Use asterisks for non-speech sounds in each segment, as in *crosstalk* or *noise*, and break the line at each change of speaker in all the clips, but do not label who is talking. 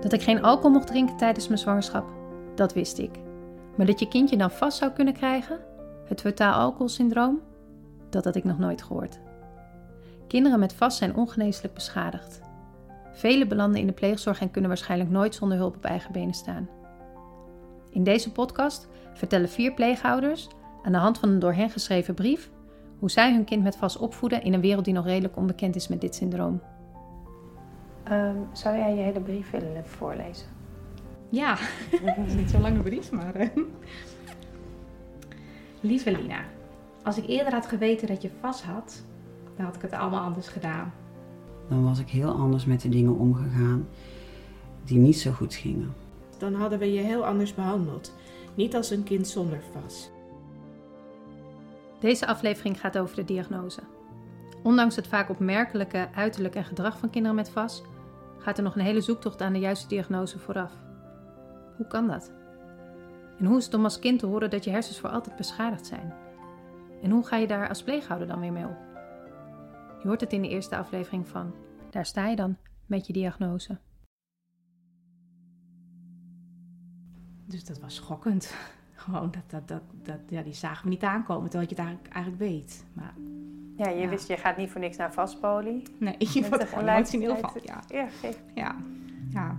Dat ik geen alcohol mocht drinken tijdens mijn zwangerschap, dat wist ik. Maar dat je kindje dan vast zou kunnen krijgen, het totaal alcoholsyndroom, dat had ik nog nooit gehoord. Kinderen met vast zijn ongeneeslijk beschadigd. Velen belanden in de pleegzorg en kunnen waarschijnlijk nooit zonder hulp op eigen benen staan. In deze podcast vertellen vier pleegouders aan de hand van een door hen geschreven brief hoe zij hun kind met vast opvoeden in een wereld die nog redelijk onbekend is met dit syndroom.
Ehm, zou jij je hele brief willen voorlezen?
Ja, *laughs* het is niet zo'n lange brief, maar. Uh... Lieve Lina, als ik eerder had geweten dat je vast had, dan had ik het allemaal anders gedaan.
Dan was ik heel anders met de dingen omgegaan die niet zo goed gingen.
Dan hadden we je heel anders behandeld. Niet als een kind zonder vas.
Deze aflevering gaat over de diagnose. Ondanks het vaak opmerkelijke uiterlijk en gedrag van kinderen met VAS, gaat er nog een hele zoektocht aan de juiste diagnose vooraf. Hoe kan dat? En hoe is het om als kind te horen dat je hersens voor altijd beschadigd zijn? En hoe ga je daar als pleeghouder dan weer mee om? Je hoort het in de eerste aflevering van Daar sta je dan met je diagnose.
Dus dat was schokkend. *laughs* Gewoon, dat, dat, dat, dat, ja, die zagen we niet aankomen, terwijl je het eigenlijk, eigenlijk weet. Maar,
ja, je wist, je gaat niet voor niks naar vastpolie.
Nee, je wordt gewoon emotioneel van. Ja,
ja,
ja, ja.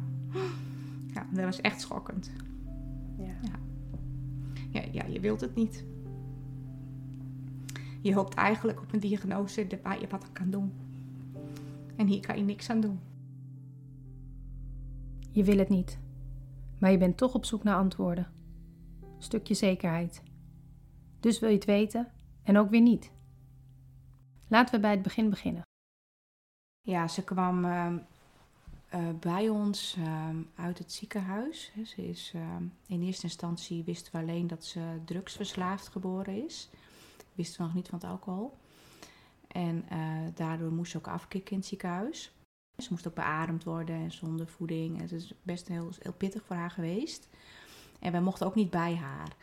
Ja, dat was echt schokkend.
Ja.
ja. Ja, ja, je wilt het niet. Je hoopt eigenlijk op een diagnose waar je wat aan kan doen. En hier kan je niks aan doen.
Je wil het niet, maar je bent toch op zoek naar antwoorden. Stukje zekerheid. Dus wil je het weten en ook weer niet. Laten we bij het begin beginnen.
Ja, ze kwam uh, uh, bij ons uh, uit het ziekenhuis. Ze is, in eerste instantie wisten we alleen dat ze drugsverslaafd geboren is. Wisten we nog niet van het alcohol. En daardoor moest ze ook afkicken in het ziekenhuis. Ze moest ook beademd worden en zonder voeding. Het is best heel, heel pittig voor haar geweest. En wij mochten ook niet bij haar.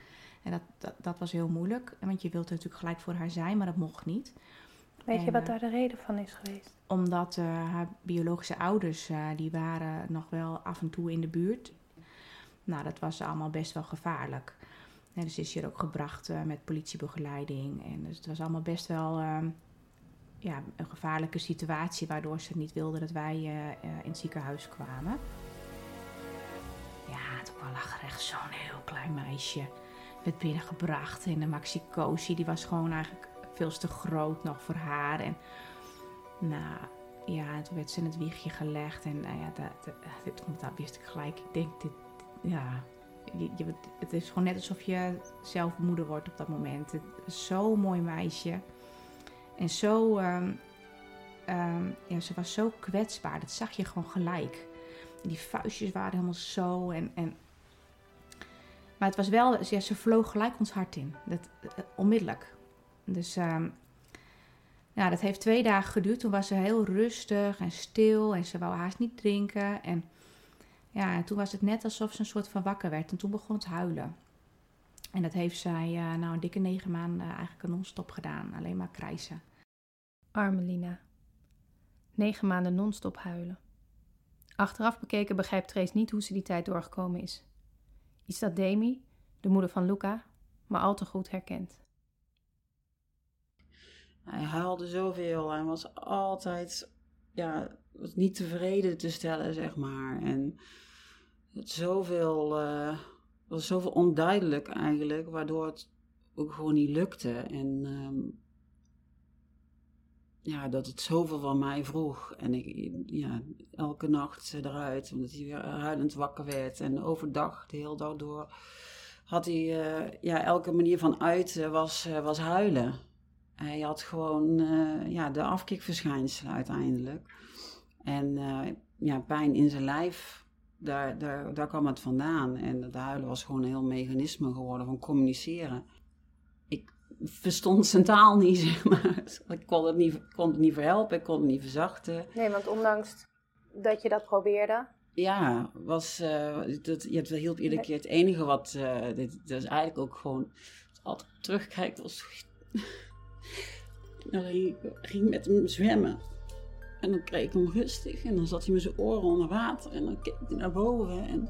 En dat, dat, dat was heel moeilijk, want je wilt natuurlijk gelijk voor haar zijn, maar dat mocht niet.
Weet je wat
eh,
daar de reden van is geweest?
Omdat eh, haar biologische ouders, eh, die waren nog wel af en toe in de buurt. Nou, dat was allemaal best wel gevaarlijk. En dus is hier ook gebracht met politiebegeleiding. En dus het was allemaal best wel ehm, ja, een gevaarlijke situatie, waardoor ze niet wilden dat wij in het ziekenhuis kwamen. Ja, toen lag echt zo'n heel klein meisje. Werd binnengebracht in de maxicosi. Die was gewoon eigenlijk veel te groot nog voor haar. En nou, ja, en toen werd ze in het wiegje gelegd. En nou ja, dat, dat, dit, dat wist ik gelijk. Ik denk, dit, ja, je, het is gewoon net alsof je zelf moeder wordt op dat moment. Zo'n mooi meisje. En zo, ehm, ehm, ja, ze was zo kwetsbaar. Dat zag je gewoon gelijk. Die vuistjes waren helemaal zo. En, en... Maar het was wel, ze vloog gelijk ons hart in. Dat, eh, onmiddellijk. Dus ja, dat heeft twee dagen geduurd. Toen was ze heel rustig en stil. En ze wou haast niet drinken. En ja, en toen was het net alsof ze een soort van wakker werd. En toen begon het huilen. En dat heeft zij eh, nou een dikke negen maanden eigenlijk non-stop gedaan. Alleen maar krijsen.
Arme Lina. Negen maanden non-stop huilen. Achteraf bekeken begrijpt Trace niet hoe ze die tijd doorgekomen is. Iets dat Demi, de moeder van Luca, maar al te goed herkent.
Hij huilde zoveel. Hij was altijd ja, was niet tevreden te stellen, zeg maar. En het zoveel, eh, was zoveel onduidelijk eigenlijk, waardoor het ook gewoon niet lukte. En ehm, ja, dat het zoveel van mij vroeg. En ik, ja, elke nacht eruit, omdat hij weer huilend wakker werd. En overdag, de hele dag door, had hij, eh, ja, elke manier van uiten was, eh, was huilen. Hij had gewoon eh, ja, de afkikverschijnselen uiteindelijk. En eh, ja, pijn in zijn lijf, daar, daar, daar kwam het vandaan. En het huilen was gewoon een heel mechanisme geworden van communiceren. Ik verstond zijn taal niet, *laughs* zeg maar. Ik kon het niet, kon het niet verhelpen, ik kon het niet verzachten.
Nee, want ondanks dat je dat probeerde.
Ja, was, eh, dat, ja, dat hielp iedere keer. Het enige wat, dit, dat is eigenlijk ook gewoon, als ik altijd terugkijkt, was... Hij ging met hem zwemmen. En dan kreeg ik hem rustig en dan zat hij met zijn oren onder water en dan keek hij naar boven. En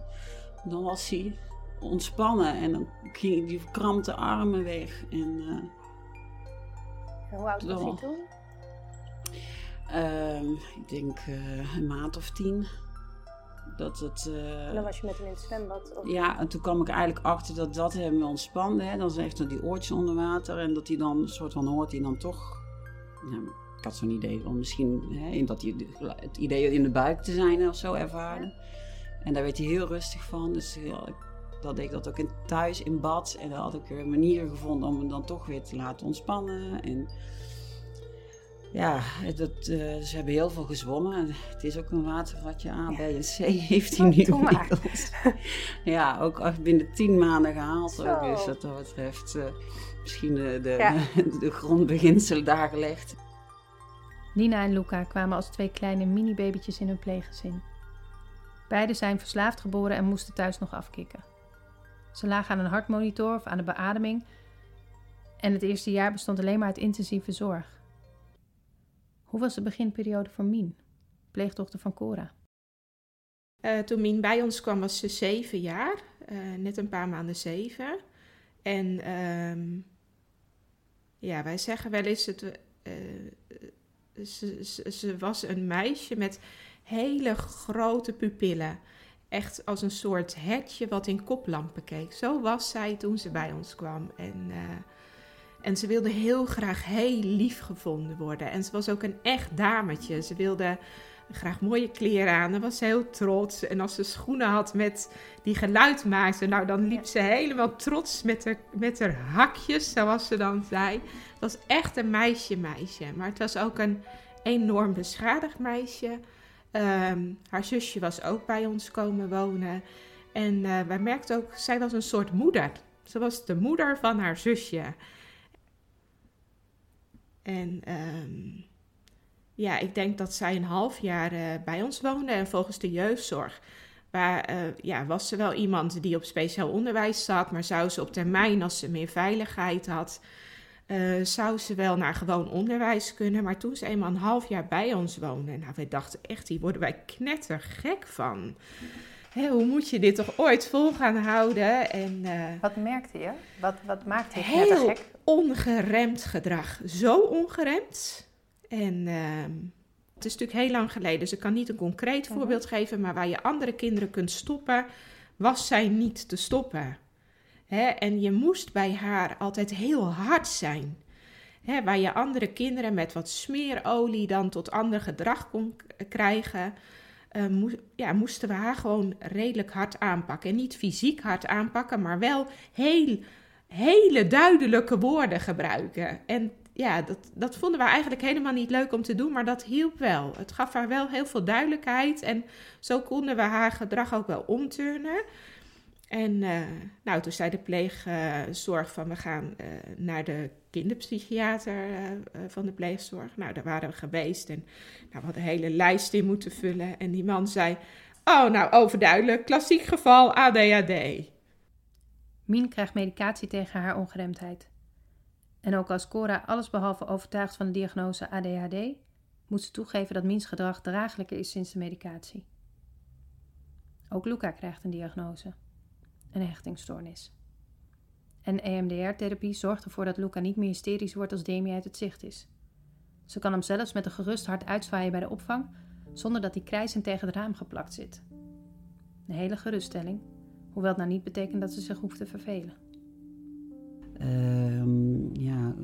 dan was hij ontspannen en dan gingen die verkrampte armen weg. En, uh,
en hoe oud was hij toen?
Uh, ik denk uh, een maand of tien. Dat het,
uh, en dan was je met hem in het zwembad? Of?
Ja, en toen kwam ik eigenlijk achter dat dat hem ontspande. Hè. Dan is echt die oortjes onder water. En dat hij dan, een soort van, hoort hij dan toch... Nou, ik had zo'n idee van misschien hè, dat hij het idee in de buik te zijn of zo ervaren. En daar werd hij heel rustig van. Dus ja, dat deed ik dat ook in, thuis in bad. En dan had ik een manier gevonden om hem dan toch weer te laten ontspannen. En ja, dat, uh, ze hebben heel veel gezwommen. Het is ook een watervatje A, B en C heeft hij nu inmiddels. *laughs* ja, ook binnen tien maanden gehaald. Ook, dus wat dat betreft uh, misschien de, de, ja. *laughs* de grondbeginselen daar gelegd.
Nina en Luca kwamen als twee kleine mini-babytjes in hun pleeggezin. Beiden zijn verslaafd geboren en moesten thuis nog afkicken. Ze lagen aan een hartmonitor of aan de beademing en het eerste jaar bestond alleen maar uit intensieve zorg. Hoe was de beginperiode voor Mien, pleegdochter van Cora?
Uh, toen Mien bij ons kwam was ze zeven jaar, uh, net een paar maanden zeven. En um, ja, wij zeggen wel eens, het, uh, ze, ze, was een meisje met hele grote pupillen. Echt als een soort hertje wat in koplampen keek. Zo was zij toen ze bij ons kwam. En en ze wilde heel graag heel lief gevonden worden. En ze was ook een echt dametje. Ze wilde graag mooie kleren aan. Dan was ze heel trots. En als ze schoenen had met die geluid maakten, nou dan liep ze helemaal trots met haar, met haar hakjes, zoals ze dan zei. Het was echt een meisje, meisje. Maar het was ook een enorm beschadigd meisje. Ehm, haar zusje was ook bij ons komen wonen. En uh, wij merkten ook, zij was een soort moeder. Ze was de moeder van haar zusje. En um, ja, ik denk dat zij een half jaar uh, bij ons woonde. En volgens de jeugdzorg waar, uh, ja, was ze wel iemand die op speciaal onderwijs zat. Maar zou ze op termijn, als ze meer veiligheid had, uh, zou ze wel naar gewoon onderwijs kunnen. Maar toen ze eenmaal een half jaar bij ons woonde, nou, wij dachten echt, hier worden wij knettergek van. Hoe moet je dit toch ooit vol gaan houden? En,
wat merkte je? Wat, wat maakte je
heel ongeremd gedrag. Zo ongeremd. En uh, het is natuurlijk heel lang geleden, dus ik kan niet een concreet mhm. voorbeeld geven, maar waar je andere kinderen kunt stoppen, was zij niet te stoppen. Hè? En je moest bij haar altijd heel hard zijn. Hè? Waar je andere kinderen met wat smeerolie dan tot ander gedrag kon krijgen, uh, ja, moesten we haar gewoon redelijk hard aanpakken. En niet fysiek hard aanpakken, maar wel heel hele duidelijke woorden gebruiken. En ja, dat, dat vonden we eigenlijk helemaal niet leuk om te doen, maar dat hielp wel. Het gaf haar wel heel veel duidelijkheid en zo konden we haar gedrag ook wel omturnen. En uh, nou, toen zei de pleegzorg van we gaan uh, naar de kinderpsychiater uh, van de pleegzorg. Nou, daar waren we geweest en nou, we hadden een hele lijst in moeten vullen. En die man zei, oh nou overduidelijk, klassiek geval ADHD.
Mien krijgt medicatie tegen haar ongeremdheid. En ook als Cora allesbehalve overtuigd van de diagnose ADHD, moet ze toegeven dat Miens gedrag draaglijker is sinds de medicatie. Ook Luca krijgt een diagnose, een hechtingstoornis. En EMDR-therapie zorgt ervoor dat Luca niet meer hysterisch wordt als Demi uit het zicht is. Ze kan hem zelfs met een gerust hart uitzwaaien bij de opvang, zonder dat hij krijzend tegen het raam geplakt zit. Een hele geruststelling Hoewel het nou niet betekent dat ze zich hoeft te vervelen.
Uh, ja,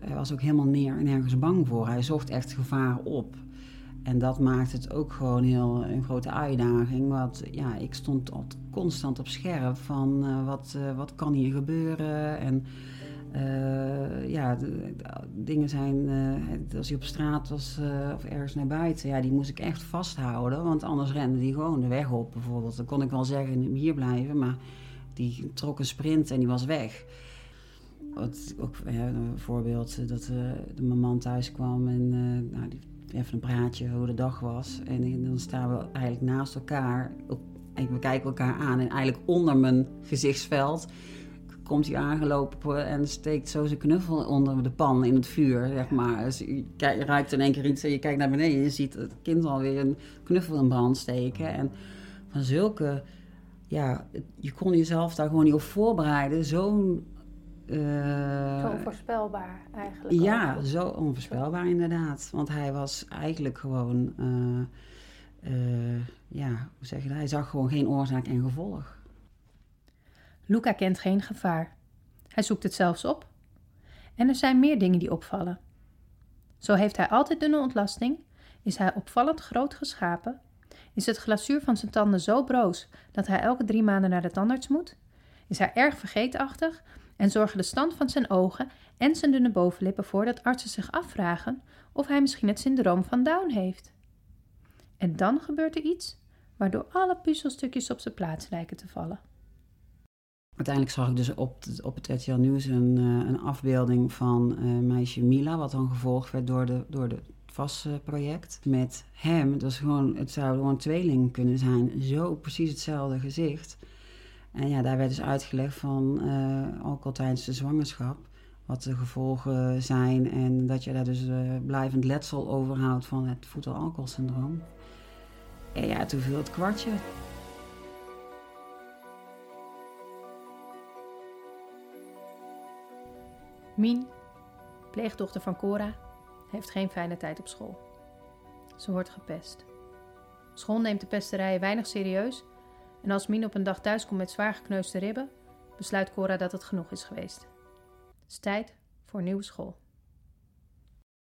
hij was ook helemaal neer, nergens bang voor. Hij zocht echt gevaar op. En dat maakt het ook gewoon heel een grote uitdaging. Want ja, ik stond constant op scherp van uh, wat, uh, wat kan hier gebeuren. En uh, ja, dingen zijn, uh, als hij op straat was uh, of ergens naar buiten, ja, die moest ik echt vasthouden. Want anders rende die gewoon de weg op bijvoorbeeld. Dan kon ik wel zeggen, hier blijven, maar die trok een sprint en die was weg. Wat, ook een voorbeeld, dat de mijn man thuis kwam en nou, die, even een praatje hoe de dag was. En dan staan we eigenlijk naast elkaar, en we kijken elkaar aan en eigenlijk onder mijn gezichtsveld komt hij aangelopen en steekt zo zijn knuffel onder de pan in het vuur, zeg maar. Dus je, je ruikt in één keer iets en je kijkt naar beneden en je ziet het kind alweer een knuffel in brand steken. En van zulke, ja, je kon jezelf daar gewoon niet op voorbereiden. Zo'n...
Uh, zo onvoorspelbaar eigenlijk.
Ja, ook. zo onvoorspelbaar inderdaad. Want hij was eigenlijk gewoon, uh, uh, ja, hoe zeg je dat? Hij zag gewoon geen oorzaak en gevolg.
Luca kent geen gevaar. Hij zoekt het zelfs op. En er zijn meer dingen die opvallen. Zo heeft hij altijd dunne ontlasting, is hij opvallend groot geschapen, is het glazuur van zijn tanden zo broos dat hij elke drie maanden naar de tandarts moet, is hij erg vergeetachtig en zorgen de stand van zijn ogen en zijn dunne bovenlip ervoor dat artsen zich afvragen of hij misschien het syndroom van Down heeft. En dan gebeurt er iets waardoor alle puzzelstukjes op zijn plaats lijken te vallen.
Uiteindelijk zag ik dus op het, op het RTL Nieuws een, uh, een afbeelding van uh, meisje Mila, wat dan gevolgd werd door, de, door de VAS-project. Met hem, dus gewoon, het zou gewoon tweeling kunnen zijn, zo precies hetzelfde gezicht. En ja, daar werd dus uitgelegd van uh, alcohol tijdens de zwangerschap, wat de gevolgen zijn en dat je daar dus blijvend letsel overhoudt van het voetal-alcoholsyndroom. En ja, toen viel het kwartje.
Mien, pleegdochter van Cora, heeft geen fijne tijd op school. Ze wordt gepest. School neemt de pesterijen weinig serieus en als Mien op een dag thuiskomt met zwaar gekneusde ribben, besluit Cora dat het genoeg is geweest. Het is tijd voor nieuwe school.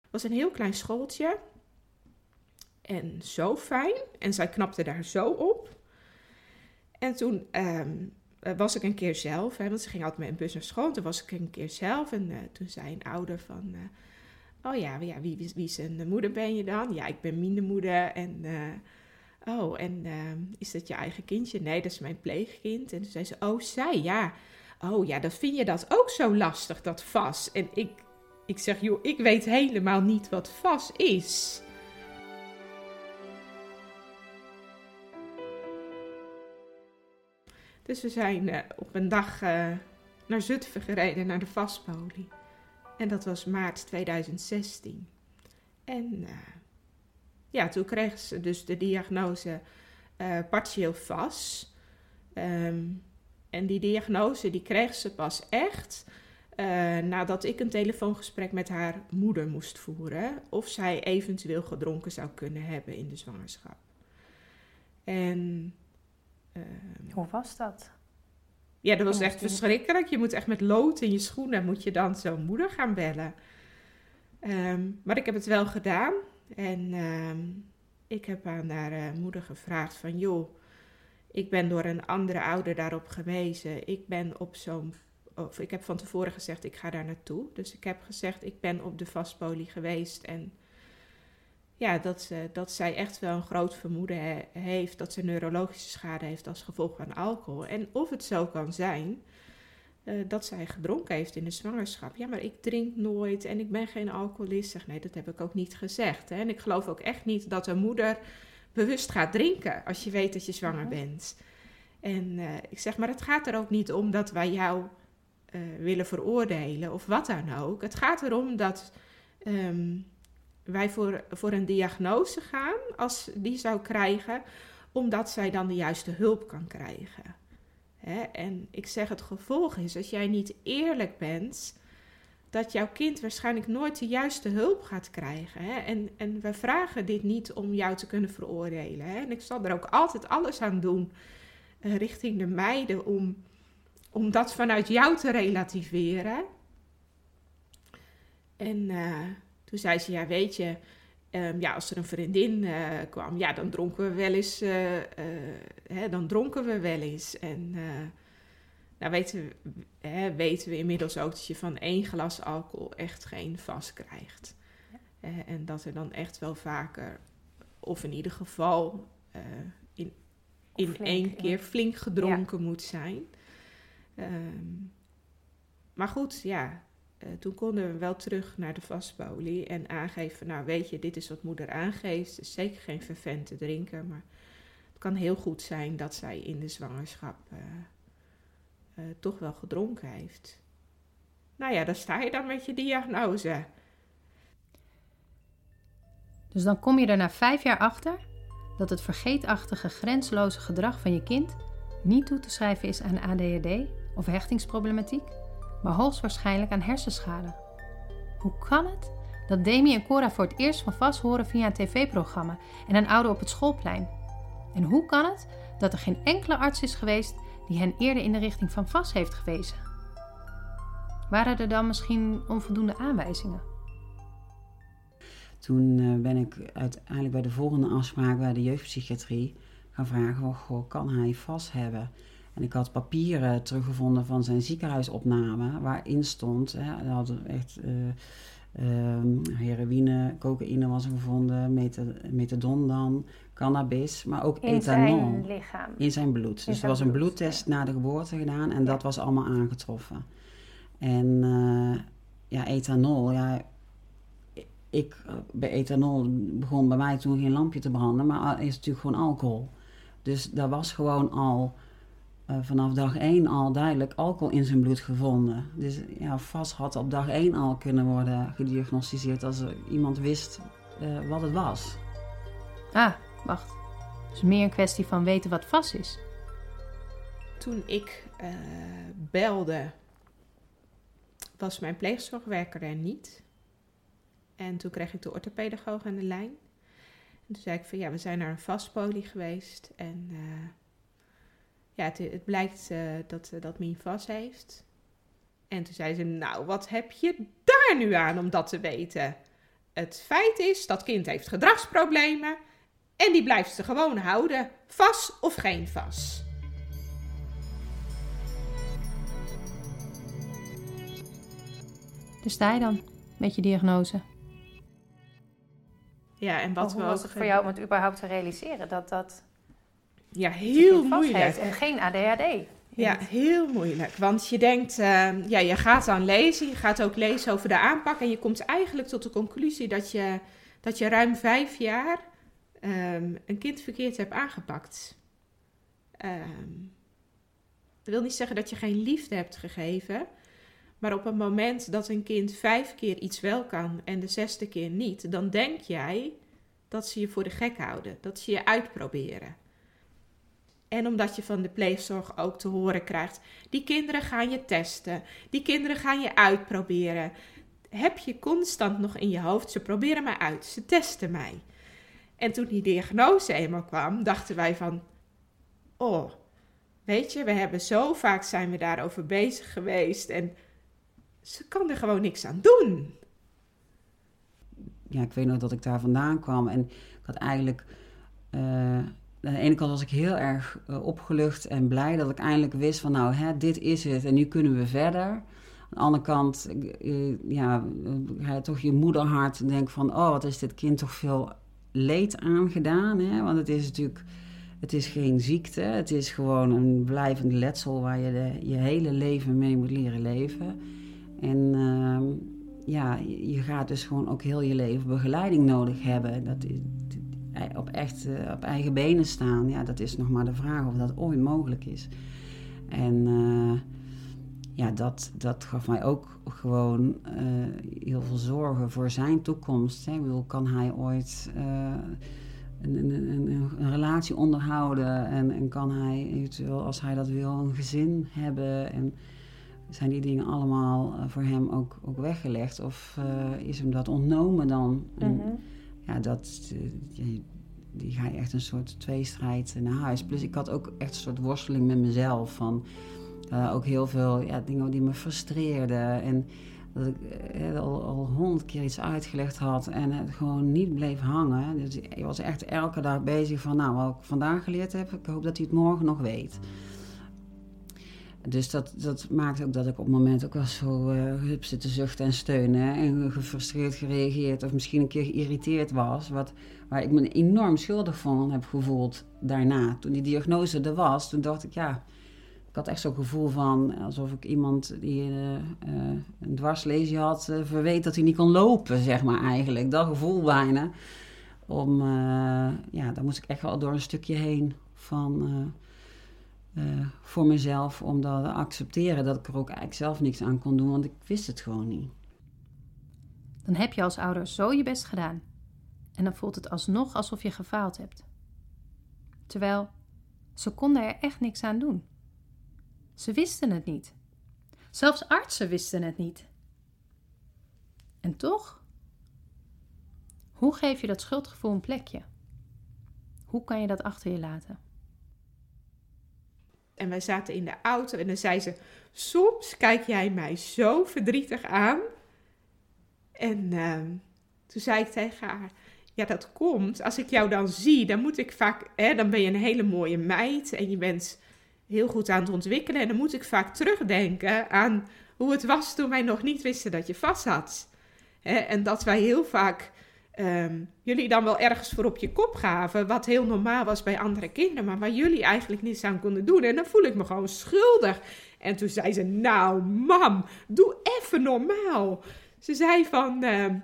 Het was een heel klein schooltje en zo fijn en zij knapte daar zo op. En toen uh, was ik een keer zelf, hè, want ze ging altijd met een bus naar school. Toen was ik een keer zelf en uh, toen zei een ouder van... Uh, oh ja, ja wie, wie, wie zijn moeder ben je dan? Ja, ik ben Mien moeder en... oh, en is dat je eigen kindje? Nee, dat is mijn pleegkind. En toen zei ze, oh zij, ja. Oh ja, dat vind je dat ook zo lastig, dat vas. En ik, ik zeg, joh, ik weet helemaal niet wat vas is. Dus we zijn uh, op een dag uh, naar Zutphen gereden, naar de Vaspolie. En dat was maart 2016. En uh, ja, toen kreeg ze dus de diagnose partieel vas. Um, en die diagnose die kreeg ze pas echt nadat ik een telefoongesprek met haar moeder moest voeren. Of zij eventueel gedronken zou kunnen hebben in de zwangerschap. En
Uh, Hoe was dat?
Ja, dat was echt verschrikkelijk. Je moet echt met lood in je schoenen, moet je dan zo'n moeder gaan bellen. Um, maar ik heb het wel gedaan. En um, ik heb aan haar uh, moeder gevraagd van, joh, ik ben door een andere ouder daarop gewezen. Ik ben op zo'n, of ik heb van tevoren gezegd, ik ga daar naartoe. Dus ik heb gezegd, ik ben op de vastpolie geweest en ja, dat, ze, dat zij echt wel een groot vermoeden heeft dat ze neurologische schade heeft als gevolg van alcohol. En of het zo kan zijn uh, dat zij gedronken heeft in de zwangerschap. Ja, maar ik drink nooit en ik ben geen alcoholist. Zeg, nee, dat heb ik ook niet gezegd. Hè. En ik geloof ook echt niet dat een moeder bewust gaat drinken als je weet dat je zwanger bent. En uh, ik zeg, maar het gaat er ook niet om dat wij jou uh, willen veroordelen of wat dan ook. Het gaat erom dat um, wij voor, voor een diagnose gaan, als die zou krijgen, omdat zij dan de juiste hulp kan krijgen. Hè? En ik zeg het gevolg is, als jij niet eerlijk bent, dat jouw kind waarschijnlijk nooit de juiste hulp gaat krijgen. Hè? En, en we vragen dit niet om jou te kunnen veroordelen. Hè? En ik zal er ook altijd alles aan doen uh, richting de meiden om, om dat vanuit jou te relativeren. En uh, toen zei ze, ja weet je, um, ja, als er een vriendin uh, kwam, ja dan dronken we wel eens, uh, uh, hè, dan dronken we wel eens. En nou weten we, hè, weten we inmiddels ook dat je van één glas alcohol echt geen vast krijgt. Ja. en dat er dan echt wel vaker, of in ieder geval in, in flink, één keer flink gedronken ja. moet zijn. Um, maar goed, ja, toen konden we wel terug naar de vastpolie en aangeven, nou weet je, dit is wat moeder aangeeft. Is zeker geen vervent te drinken, maar het kan heel goed zijn dat zij in de zwangerschap uh, eh, toch wel gedronken heeft. Nou ja, dan sta je dan met je diagnose.
Dus dan kom je er na vijf jaar achter dat het vergeetachtige, grensloze gedrag van je kind niet toe te schrijven is aan ADHD of hechtingsproblematiek, maar hoogstwaarschijnlijk aan hersenschade. Hoe kan het dat Demi en Cora voor het eerst van vast horen via een tv-programma en een ouder op het schoolplein? En hoe kan het dat er geen enkele arts is geweest die hen eerder in de richting van vast heeft gewezen? Waren er dan misschien onvoldoende aanwijzingen?
Toen uh, ben ik uiteindelijk bij de volgende afspraak bij de jeugdpsychiatrie gaan vragen: goh, kan hij vast hebben? En ik had papieren teruggevonden van zijn ziekenhuisopname, waarin stond, hè, hij had echt uh, uh, heroïne, cocaïne was er gevonden, methadon dan, cannabis, maar ook
in
ethanol.
In zijn lichaam.
In zijn bloed.
In
dus
zijn
er was een
bloed,
bloedtest
ja.
na de geboorte gedaan en
Ja.
dat was allemaal aangetroffen. En eh, ja, ethanol, ja, ik, bij ethanol begon bij mij toen geen lampje te branden, maar is natuurlijk gewoon alcohol. Dus daar was gewoon al eh, vanaf dag één al duidelijk alcohol in zijn bloed gevonden. Dus ja, vast had op dag één al kunnen worden gediagnosticeerd als er iemand wist eh, wat het was.
Ah, wacht. Dus meer een kwestie van weten wat vast is.
Toen ik eh, belde, was mijn pleegzorgwerker er niet. En toen kreeg ik de orthopedagoog aan de lijn. En toen zei ik van ja, we zijn naar een vastpolie geweest. En eh, ja, het, het blijkt eh, dat, eh, dat Mien vast heeft. En toen zei ze, nou, wat heb je daar nu aan om dat te weten? Het feit is, dat kind heeft gedragsproblemen. En die blijft ze gewoon houden. Vast of geen vast.
Dus sta je dan met je diagnose.
Ja, en wat
Wat hoe
we
was het voor jou om het überhaupt te realiseren dat dat
Ja, heel moeilijk.
en geen ADHD?
Ja, heel moeilijk. Want je denkt, eh, ja, je gaat dan lezen, je gaat ook lezen over de aanpak en je komt eigenlijk tot de conclusie dat je, dat je ruim vijf jaar ehm, een kind verkeerd hebt aangepakt. Ehm, dat wil niet zeggen dat je geen liefde hebt gegeven, maar op het moment dat een kind vijf keer iets wel kan en de zesde keer niet, dan denk jij dat ze je voor de gek houden, dat ze je uitproberen. En omdat je van de pleegzorg ook te horen krijgt: die kinderen gaan je testen, die kinderen gaan je uitproberen. Heb je constant nog in je hoofd: ze proberen mij uit, ze testen mij. En toen die diagnose eenmaal kwam, dachten wij van: oh, weet je, we hebben zo vaak zijn we daarover bezig geweest en ze kan er gewoon niks aan doen.
ja, ik weet nog dat ik daar vandaan kwam. En ik had eigenlijk. eh, aan de ene kant was ik heel erg eh, opgelucht en blij dat ik eindelijk wist van nou, hè, dit is het en nu kunnen we verder. Aan de andere kant, eh, ja, eh, je toch je moederhart denken van oh, wat is dit kind toch veel leed aangedaan. Hè? Want het is natuurlijk, het is geen ziekte, het is gewoon een blijvend letsel waar je je hele leven mee moet leren leven. En ehm, ja, je gaat dus gewoon ook heel je leven begeleiding nodig hebben. Dat is, op echt eh, op eigen benen staan, ja, dat is nog maar de vraag of dat ooit mogelijk is. En eh, ja, dat, dat gaf mij ook gewoon eh, heel veel zorgen voor zijn toekomst. Hè. Ik kan hij ooit eh, een, een, een, een relatie onderhouden en, en kan hij eventueel, als hij dat wil, een gezin hebben? En zijn die dingen allemaal eh, voor hem ook, ook weggelegd? Of eh, is hem dat ontnomen dan? Ja, dat, eh, die, die ga je echt een soort tweestrijd naar huis. Plus ik had ook echt een soort worsteling met mezelf. Van, eh, ook heel veel ja, dingen die me frustreerden. En dat ik eh, al, al honderd keer iets uitgelegd had en het gewoon niet bleef hangen. Dus ik was echt elke dag bezig van, nou, wat ik vandaag geleerd heb, ik hoop dat hij het morgen nog weet. Dus dat, dat maakt ook dat ik op het moment ook wel zo eh heb zitten zuchten en steunen. En gefrustreerd gereageerd of misschien een keer geïrriteerd was. Wat, waar ik me enorm schuldig van heb gevoeld daarna. Toen die diagnose er was, toen dacht ik ja... Ik had echt zo'n gevoel van alsof ik iemand die eh, eh, een dwarslesie had... verweet dat hij niet kon lopen, zeg maar eigenlijk. Dat gevoel bijna. Om, ja, daar moest ik echt wel door een stukje heen van... eh, voor mezelf om dat te accepteren dat ik er ook eigenlijk zelf niks aan kon doen, want ik wist het gewoon niet.
Dan heb je als ouder zo je best gedaan. En dan voelt het alsnog alsof je gefaald hebt. Terwijl ze konden er echt niks aan doen. Ze wisten het niet. Zelfs artsen wisten het niet. En toch? Hoe geef je dat schuldgevoel een plekje? Hoe kan je dat achter je laten?
En wij zaten in de auto en dan zei ze: Soms kijk jij mij zo verdrietig aan. En ehm, toen zei ik tegen haar: Ja, dat komt. Als ik jou dan zie, dan moet ik vaak. Hè, dan ben je een hele mooie meid en je bent heel goed aan het ontwikkelen. En dan moet ik vaak terugdenken aan hoe het was toen wij nog niet wisten dat je vast had. Hè, en dat wij heel vaak ehm, jullie dan wel ergens voor op je kop gaven, wat heel normaal was bij andere kinderen, maar waar jullie eigenlijk niets aan konden doen. En dan voel ik me gewoon schuldig. En toen zei ze: Nou, mam, doe even normaal. Ze zei van. ehm,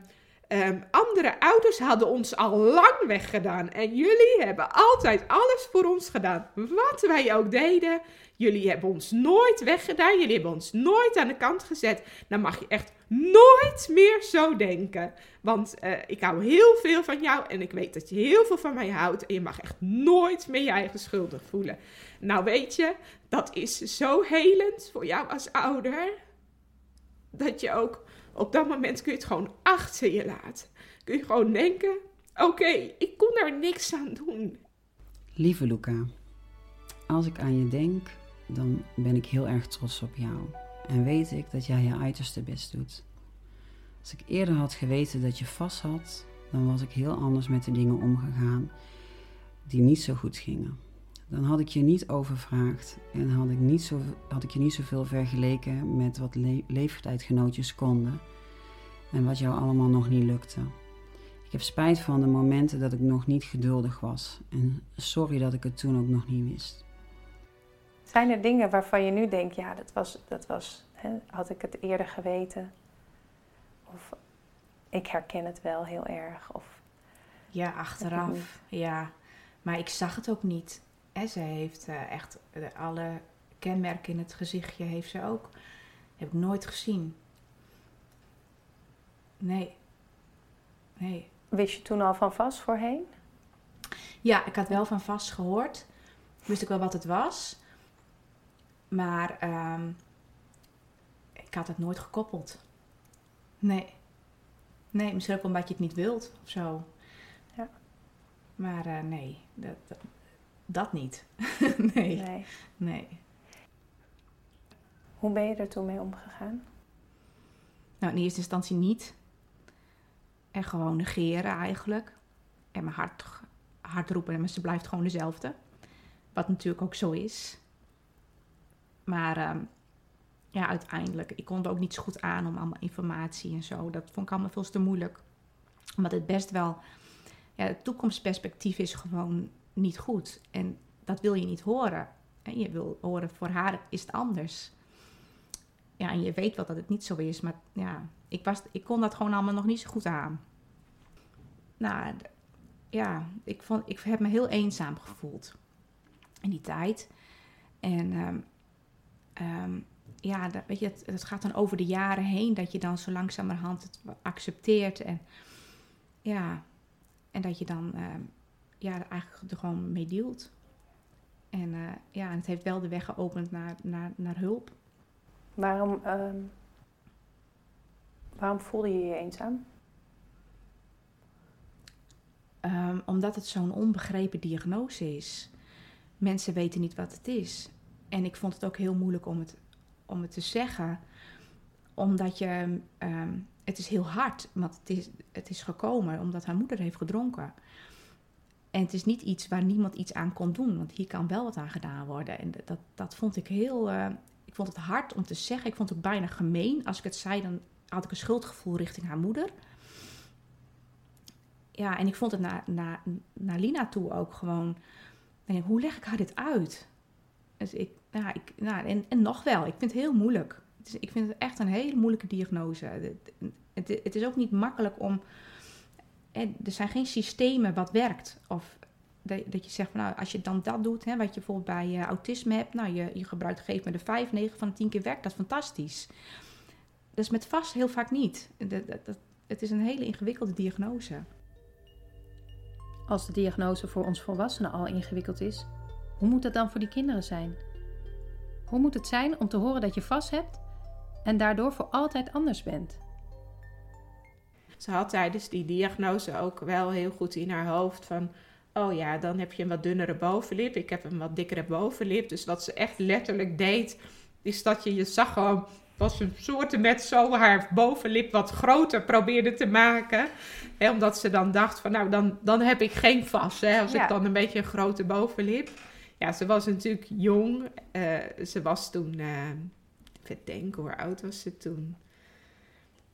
ehm, andere ouders hadden ons al lang weggedaan. En jullie hebben altijd alles voor ons gedaan. Wat wij ook deden. Jullie hebben ons nooit weggedaan. Jullie hebben ons nooit aan de kant gezet. Dan mag je echt nooit meer zo denken. Want eh, ik hou heel veel van jou. En ik weet dat je heel veel van mij houdt. En je mag echt nooit meer je eigen schuldig voelen. Nou weet je, dat is zo helend voor jou als ouder. Dat je ook op dat moment kun je het gewoon achter je laten. Kun je gewoon denken: oké, ik kon daar niks aan doen.
Lieve Luca, als ik aan je denk, dan ben ik heel erg trots op jou. En weet ik dat jij je uiterste best doet. Als ik eerder had geweten dat je vast had, dan was ik heel anders met de dingen omgegaan die niet zo goed gingen. Dan had ik je niet overvraagd en had ik, niet zo, had ik je niet zoveel vergeleken met wat le leeftijdgenootjes konden en wat jou allemaal nog niet lukte. Ik heb spijt van de momenten dat ik nog niet geduldig was en sorry dat ik het toen ook nog niet wist.
Zijn er dingen waarvan je nu denkt, ja, dat was, dat was hè, had ik het eerder geweten? Of ik herken het wel heel erg. Of
Ja, achteraf. Ja, maar ik zag het ook niet. En ze heeft eh, echt eh, alle kenmerken in het gezichtje heeft ze ook. Heb ik nooit gezien. Nee. Nee.
wist je toen al van vast voorheen?
Ja, ik had wel van vast gehoord. Wist ik wel wat het was. Maar ehm, ik had het nooit gekoppeld. Nee. Nee, misschien ook omdat je het niet wilt of zo.
Ja.
Maar eh, nee, dat, dat, dat niet. *laughs* nee.
Nee.
nee.
Hoe ben je er toen mee omgegaan?
Nou, in eerste instantie niet. En gewoon negeren eigenlijk. En mijn hart, hart roepen, maar ze blijft gewoon dezelfde. Wat natuurlijk ook zo is. Maar ehm, ja, uiteindelijk, ik kon het ook niet zo goed aan om allemaal informatie en zo. Dat vond ik allemaal veel te moeilijk. Omdat het best wel, ja, het toekomstperspectief is gewoon niet goed. En dat wil je niet horen. En je wil horen, voor haar is het anders. Ja, en je weet wel dat het niet zo is, maar ja, ik, was, ik kon dat gewoon allemaal nog niet zo goed aan. Nou, ja, ik, vond, ik heb me heel eenzaam gevoeld in die tijd. En ehm, ehm, ja, dat, weet je, het, het gaat dan over de jaren heen dat je dan zo langzamerhand het accepteert. En ja, en dat je dan ehm, ja, eigenlijk er gewoon mee dealt. En eh, ja, en het heeft wel de weg geopend naar, naar, naar hulp.
Waarom, ehm, waarom voelde je je eenzaam?
Ehm, omdat het zo'n onbegrepen diagnose is. Mensen weten niet wat het is. En ik vond het ook heel moeilijk om het, om het te zeggen. Omdat je... ehm, het is heel hard, want het is, het is gekomen omdat haar moeder heeft gedronken. En het is niet iets waar niemand iets aan kon doen. Want hier kan wel wat aan gedaan worden. En dat, dat vond ik heel... eh, ik vond het hard om te zeggen. Ik vond het bijna gemeen. Als ik het zei, dan had ik een schuldgevoel richting haar moeder ja, en ik vond het naar, naar, naar Lina toe ook gewoon. hoe leg ik haar dit uit? Dus ik, ja, ik, nou, en, en nog wel, ik vind het heel moeilijk. Ik vind het echt een hele moeilijke diagnose. Het, het is ook niet makkelijk om. Er zijn geen systemen wat werkt. Of
dat, je zegt van nou, als je dan dat doet, hè, wat je bijvoorbeeld bij uh, autisme hebt, nou, je, je gebruikt geef me de 5, 9 van de 10 keer werkt, dat is fantastisch. Dat is met vast heel vaak niet. Dat, dat, het is een hele ingewikkelde diagnose.
Als de diagnose voor ons volwassenen al ingewikkeld is, hoe moet dat dan voor die kinderen zijn? Hoe moet het zijn om te horen dat je vast hebt en daardoor voor altijd anders bent?
Ze had tijdens die diagnose ook wel heel goed in haar hoofd van... oh ja, dan heb je een wat dunnere bovenlip. Ik heb een wat dikkere bovenlip. Dus wat ze echt letterlijk deed, is dat je je zag gewoon... was een soort met zo haar bovenlip wat groter probeerde te maken. Hè, omdat ze dan dacht van, nou, dan, dan heb ik geen vast. Hè, als ik dan een beetje een grote bovenlip... Ja, ze was natuurlijk jong. Uh, ze was toen, uh, ik denk, hoe oud was ze toen?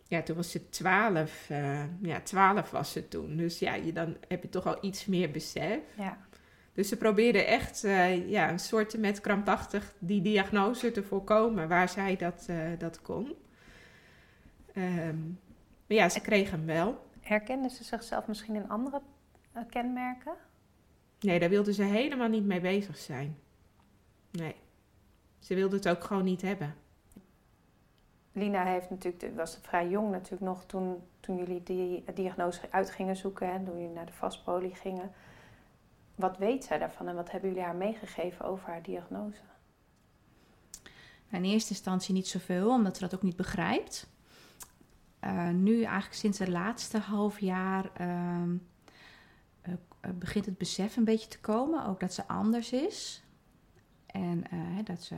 Ja, toen was ze twaalf. Uh, ja, twaalf was ze toen. Dus ja, je, dan heb je toch al iets meer besef.
Ja.
Dus ze probeerde echt uh, ja, een soort met krampachtig die diagnose te voorkomen waar zij dat, uh, dat kon. Um, maar ja, ze kreeg hem wel.
Herkende ze zichzelf misschien in andere kenmerken?
Nee, daar wilde ze helemaal niet mee bezig zijn. Nee. Ze wilde het ook gewoon niet hebben.
Lina heeft natuurlijk, was vrij jong natuurlijk nog toen, toen jullie die diagnose uit gingen zoeken en toen jullie naar de vastpolie gingen. Wat weet zij daarvan en wat hebben jullie haar meegegeven over haar diagnose?
Nou, in eerste instantie niet zoveel, omdat ze dat ook niet begrijpt. Uh, nu eigenlijk sinds het laatste half jaar uh, uh, begint het besef een beetje te komen, ook dat ze anders is. En dat ze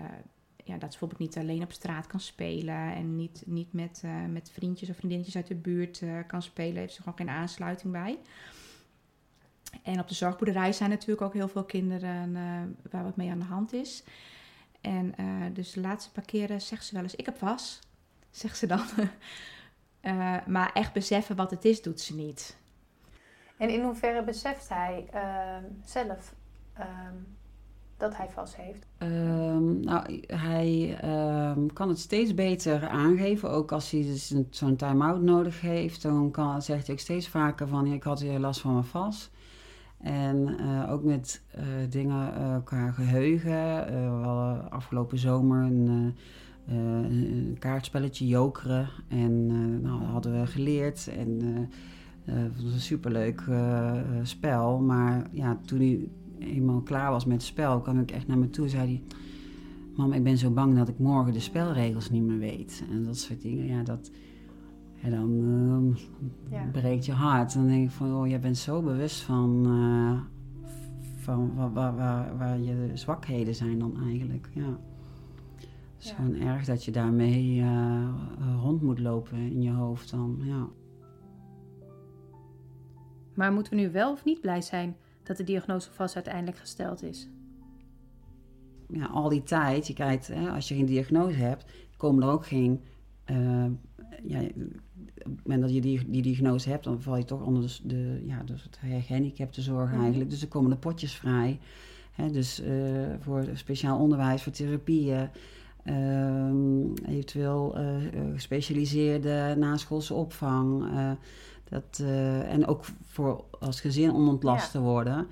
ja, dat ze bijvoorbeeld niet alleen op straat kan spelen en niet, niet met, uh, met vriendjes of vriendinnetjes uit de buurt uh, kan spelen. Heeft ze gewoon geen aansluiting bij. En op de zorgboerderij zijn natuurlijk ook heel veel kinderen uh, waar wat mee aan de hand is. En dus de laatste paar keren zegt ze wel eens: Ik heb was, *laughs* zegt ze dan. *laughs* maar echt beseffen wat het is, doet ze niet.
En in hoeverre beseft hij zelf dat hij vast heeft?
Um, nou, hij um, kan het steeds beter aangeven. Ook als hij dus zo'n time-out nodig heeft, dan kan, zegt hij ook steeds vaker van... ik had hier last van mijn vast. En uh, ook met uh, dingen uh, qua geheugen. we hadden afgelopen zomer een, een kaartspelletje jokeren. En nou, dat hadden we geleerd. En het was een superleuk spel. Maar ja, toen hij eenmaal klaar was met het spel, kwam ik echt naar me toe en zei hij... Mam, ik ben zo bang dat ik morgen de spelregels niet meer weet. En dat soort dingen, ja, dat... En dan ja. breekt je hart. Dan denk ik van, oh, jij bent zo bewust van, uh, van waar, waar, waar, waar, je zwakheden zijn dan eigenlijk. Ja. Het is ja. gewoon erg dat je daarmee uh, rond moet lopen in je hoofd dan, ja.
Maar moeten we nu wel of niet blij zijn dat de diagnose vast uiteindelijk gesteld is?
Ja, al die tijd, je kijkt, hè, als je geen diagnose hebt, komen er ook geen. Uh, ja, op het moment dat je die, die diagnose hebt, dan val je toch onder de, de ja, dus het gehandicaptenzorg mm. eigenlijk. Dus er komen de potjes vrij. Hè, dus uh, voor speciaal onderwijs, voor therapieën. Uh, eventueel uh, gespecialiseerde naschoolse opvang. Dat, uh, en ook voor als gezin om ontlast ja. te worden.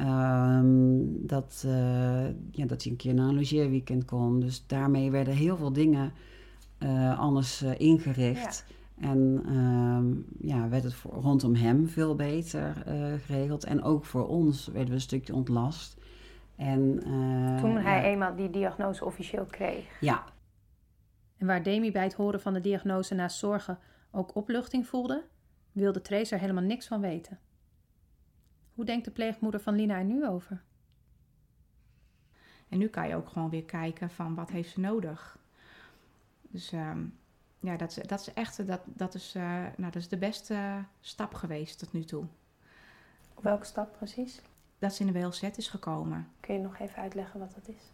Um, dat, uh, ja, dat hij een keer naar een logeerweekend kon. Dus daarmee werden heel veel dingen uh, anders ingericht. Ja. En um, ja, werd het voor, rondom hem veel beter geregeld. En ook voor ons werden we een stukje ontlast. En,
Toen hij ja. eenmaal die diagnose officieel kreeg.
Ja.
En waar Demi bij het horen van de diagnose naast zorgen ook opluchting voelde, wilde Trace er helemaal niks van weten. Hoe denkt de pleegmoeder van Lina er nu over?
En nu kan je ook gewoon weer kijken van wat heeft ze nodig. Dus um, ja, dat is, dat is echt dat, dat is, uh, nou, dat is de beste stap geweest tot nu toe.
Welke stap precies?
Dat ze in de WLZ is gekomen.
Kun je nog even uitleggen wat dat is?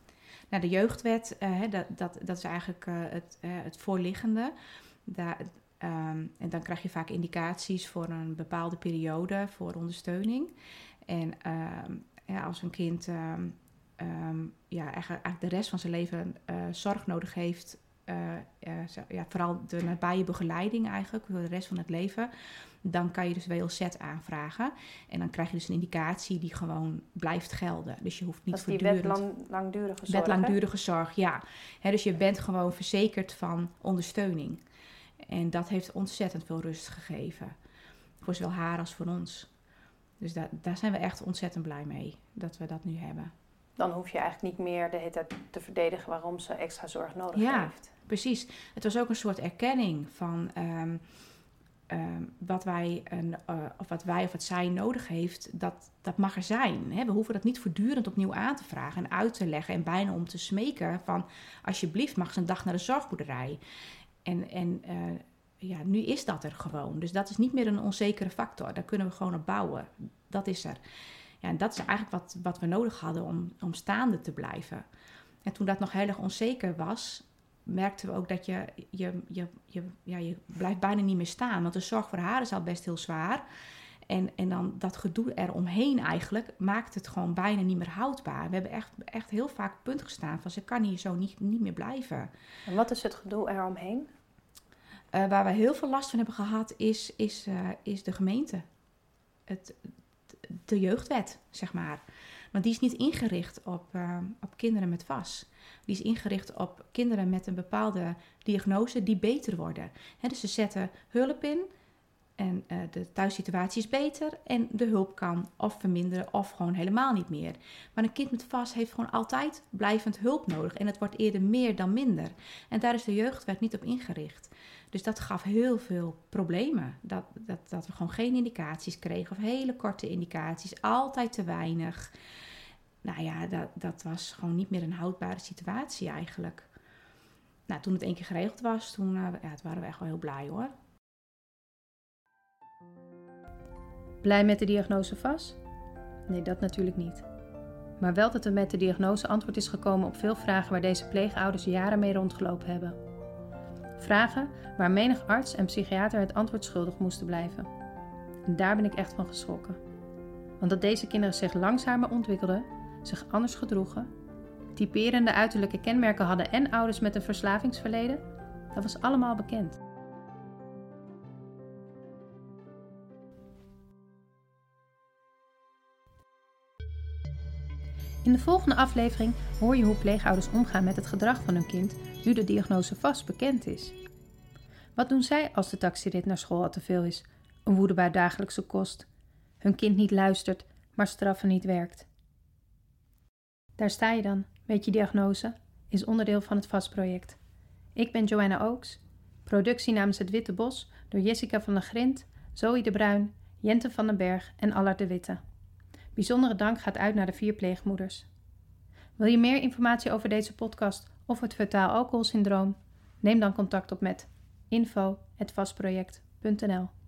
Nou, de jeugdwet, uh, dat, dat, dat is eigenlijk uh, het, het voorliggende. Daar, Um, en dan krijg je vaak indicaties voor een bepaalde periode voor ondersteuning. En um, ja, als een kind um, ja, eigenlijk, eigenlijk, de rest van zijn leven uh, zorg nodig heeft eh, eh, zo- ja, vooral de nabije begeleiding eigenlijk, voor de rest van het leven, dan kan je dus WLZ aanvragen. En dan krijg je dus een indicatie die gewoon blijft gelden. Dus je hoeft niet
Dat is die
voortdurend...
wet lang, langdurige zorg.
Wet langdurige zorg, ja. Dus je bent gewoon verzekerd van ondersteuning. En dat heeft ontzettend veel rust gegeven. Voor zowel haar als voor ons. Dus daar, daar zijn we echt ontzettend blij mee dat we dat nu hebben.
Dan hoef je eigenlijk niet meer de hele tijd te verdedigen waarom ze extra zorg nodig
Ja.
heeft.
Precies. Het was ook een soort erkenning van ehm, ehm, wat, wij een, eh, of wat wij of wat zij nodig heeft, dat, dat mag er zijn. Hè? We hoeven dat niet voortdurend opnieuw aan te vragen en uit te leggen en bijna om te smeken van alsjeblieft mag ze een dag naar de zorgboerderij. En, en eh, ja, nu is dat er gewoon. Dus dat is niet meer een onzekere factor. Daar kunnen we gewoon op bouwen. Dat is er. Ja, en dat is eigenlijk wat, wat we nodig hadden om, om staande te blijven. En toen dat nog heel erg onzeker was, merkten we ook dat je, je, je, je, ja, je blijft bijna niet meer staan. Want de zorg voor haar is al best heel zwaar. En, en dan dat gedoe eromheen eigenlijk maakt het gewoon bijna niet meer houdbaar. We hebben echt, echt heel vaak op punt gestaan van ze kan hier zo niet, niet meer blijven.
En wat is het gedoe eromheen?
Eh, waar we heel veel last van hebben gehad is, is, eh, is de gemeente. Het, de jeugdwet, zeg maar. Want die is niet ingericht op, eh, op kinderen met VAS. Die is ingericht op kinderen met een bepaalde diagnose die beter worden. Dus ze zetten hulp in en eh, de thuissituatie is beter en de hulp kan of verminderen of gewoon helemaal niet meer. Maar een kind met VAS heeft gewoon altijd blijvend hulp nodig en het wordt eerder meer dan minder. En daar is de jeugdwet niet op ingericht. Dus dat gaf heel veel problemen. Dat, dat, dat we gewoon geen indicaties kregen of hele korte indicaties, altijd te weinig. Nou ja, dat, dat was gewoon niet meer een houdbare situatie eigenlijk. Nou, toen het één keer geregeld was, toen, eh, waren we echt wel heel blij hoor.
Blij met de diagnose vast? Nee, dat natuurlijk niet. Maar wel dat er met de diagnose antwoord is gekomen op veel vragen waar deze pleegouders jaren mee rondgelopen hebben. Vragen waar menig arts en psychiater het antwoord schuldig moesten blijven. En daar ben ik echt van geschrokken. Want dat deze kinderen zich langzamer ontwikkelden, zich anders gedroegen, typerende uiterlijke kenmerken hadden en ouders met een verslavingsverleden, dat was allemaal bekend. In de volgende aflevering hoor je hoe pleegouders omgaan met het gedrag van hun kind nu de diagnose vast bekend is. Wat doen zij als de taxirit naar school al te veel is, een woedebaar dagelijkse kost, hun kind niet luistert, maar straffen niet werkt? Daar sta je dan, met je diagnose, is onderdeel van het VAS-project. Ik ben Joanna Oaks, productie namens Het Witte Bos door Jessica van der Grint, Zoe de Bruin, Jente van den Berg en Allard de Witte. Bijzondere dank gaat uit naar de vier pleegmoeders. Wil je meer informatie over deze podcast of het fetaal alcoholsyndroom? Neem dan contact op met info.vastproject.nl